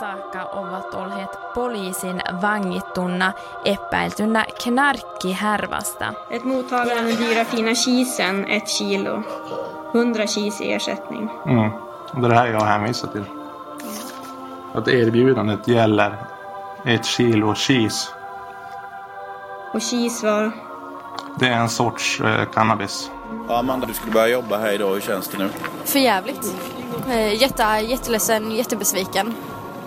saakka ovat olleet poliisin vangittuna epäiltynä knarkkihärvasta. Ett mottagande av den dyra fina kisen, ett kilo. 100 kis i ersättning. Mm. Det är det här jag hänvisar till. Att erbjudandet gäller ett kilo cheese. Och kis var... Det är en sorts eh, cannabis. Ja, Amanda, du skulle börja jobba här idag. Hur känns det nu? För jävligt. Eh, jätte, jätteledsen, jättebesviken.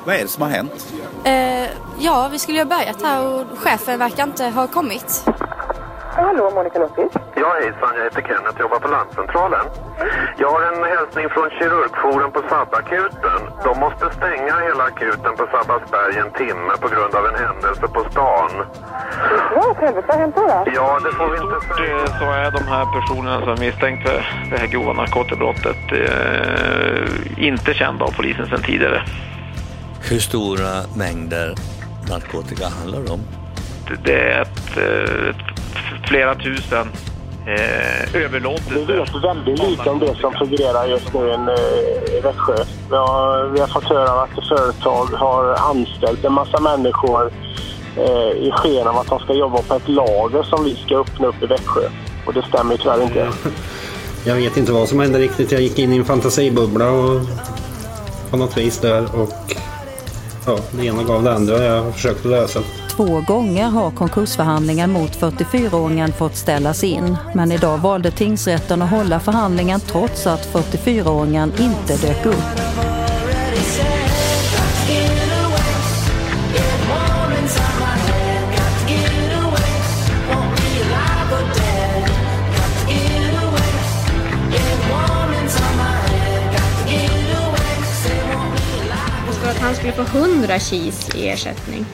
Vad är det som har hänt? Eh, ja, vi skulle ju ha börjat här och chefen verkar inte ha kommit. Hallå, Monica Lundqvist. Ja, hejsan. Jag heter Kenneth och jobbar på Larmcentralen. Jag har en hälsning från kirurgforum på Sabbakuten. De måste stänga hela akuten på Sabbatsberg en timme på grund av en händelse på stan. Ja, åt helvete. Vad har hänt då? Ja, det får vi inte säga. Så är de här personerna som är misstänkt för det här grova narkotikabrottet eh, inte kända av polisen sedan tidigare. Hur stora mängder narkotika handlar det om? Det- är ett, eh, ett flera tusen eh, överlåtelser. Vi vet väldigt lite om det som figurerar just nu i i Växjö. Vi har, vi har fått höra att företag har anställt en massa människor eh, i sken av att de ska jobba på ett lager som vi ska öppna upp i Växjö. Och det stämmer ju tyvärr inte. Jag vet inte vad som hände riktigt. Jag gick in i en fantasibubbla och på något vis där och ja, det ena gav det andra. Jag försökte lösa det. Två gånger har konkursförhandlingen mot 44-åringen fått ställas in. Men idag valde tingsrätten att hålla förhandlingen trots att 44-åringen inte dök upp. Han skulle få 100 kis i ersättning.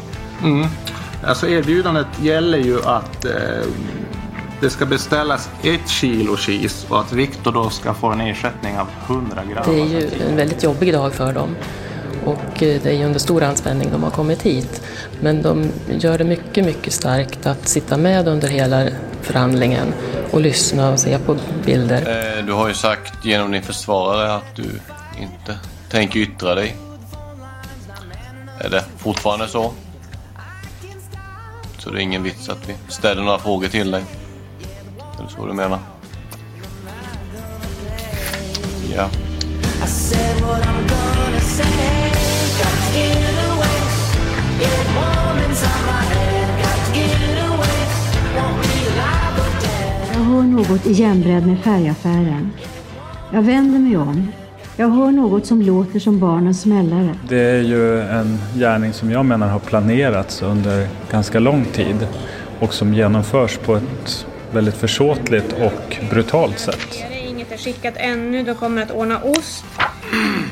Mm. Alltså erbjudandet gäller ju att eh, det ska beställas ett kilo cheese och att Viktor då ska få en ersättning av 100 gram. Det är ju en väldigt jobbig dag för dem. Och eh, det är ju under stor anspänning de har kommit hit. Men de gör det mycket, mycket starkt att sitta med under hela förhandlingen och lyssna och se på bilder. Eh, Du har ju sagt genom din försvarare att du inte tänker yttra dig. Är det fortfarande så? Så det är ingen vits att vi ställer några frågor till dig? Är det så du menar? Ja. Jag hör något igenbredd med färgaffären. Jag vänder mig om. Jag hör något som låter som barnens smällare. Det är ju en gärning som jag menar har planerats under ganska lång tid och som genomförs på ett väldigt försåtligt och brutalt sätt. Det är inget är skickat ännu. De kommer att ordna ost.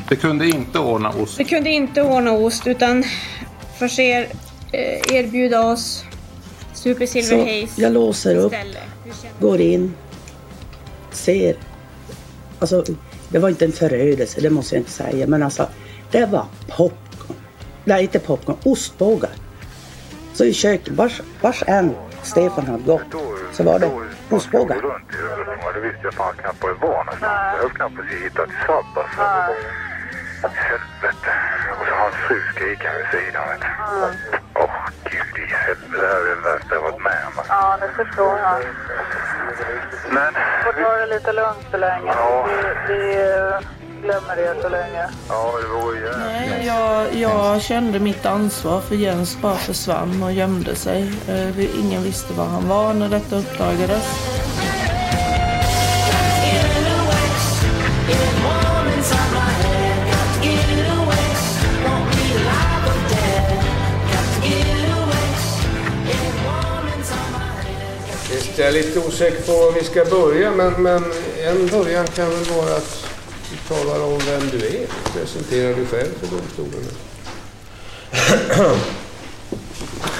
Det kunde inte ordna ost. Vi kunde inte ordna ost utan förser, eh, erbjuda oss Super Silver Så Haze jag låser upp, går in, ser. Alltså, det var inte en förödelse, det måste jag inte säga. Men alltså, det var popcorn. Nej, inte popcorn, ostbågar. Så i köket, vars, vars än Stefan hade gått, så var det ostbågar. Det visste jag fan knappt var det var någonstans. Jag höll knappt på att hitta till Sabbas. Helvete. Och så hans fru skriker vid sidan. vet. Åh gud i helvete. Det här är det värsta jag varit med om. alltså. Ja, det förstår jag. Men... Får ta det lite lugnt så länge. Ja. Vi, vi glömmer det så länge. Ja, det vore jävligt. Nej, jag, jag kände mitt ansvar för Jens bara försvann och gömde sig. Eh, Ingen visste var han var när detta uppdagades. Jag är lite osäker på var vi ska börja men, men en början kan väl vara att du talar om vem du är. Presenterar dig själv för domstolen.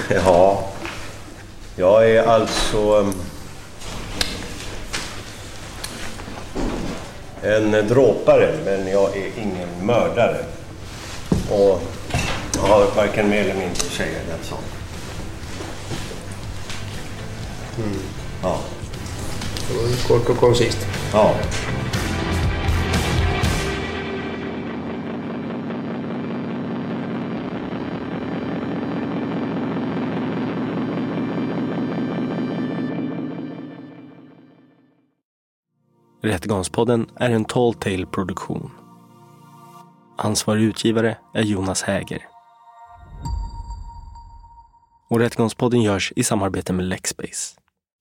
Ja, jag är alltså ehm, en dråpare, men jag är ingen mördare. Och jag har varken mer eller mindre säga i den saken. Mm. Ja. Det var kort och koncist. Ja. Rättegångspodden är en Tall Tale produktion. Ansvarig utgivare är Jonas Häger. Och Rättegångspodden görs i samarbete med Lexbase.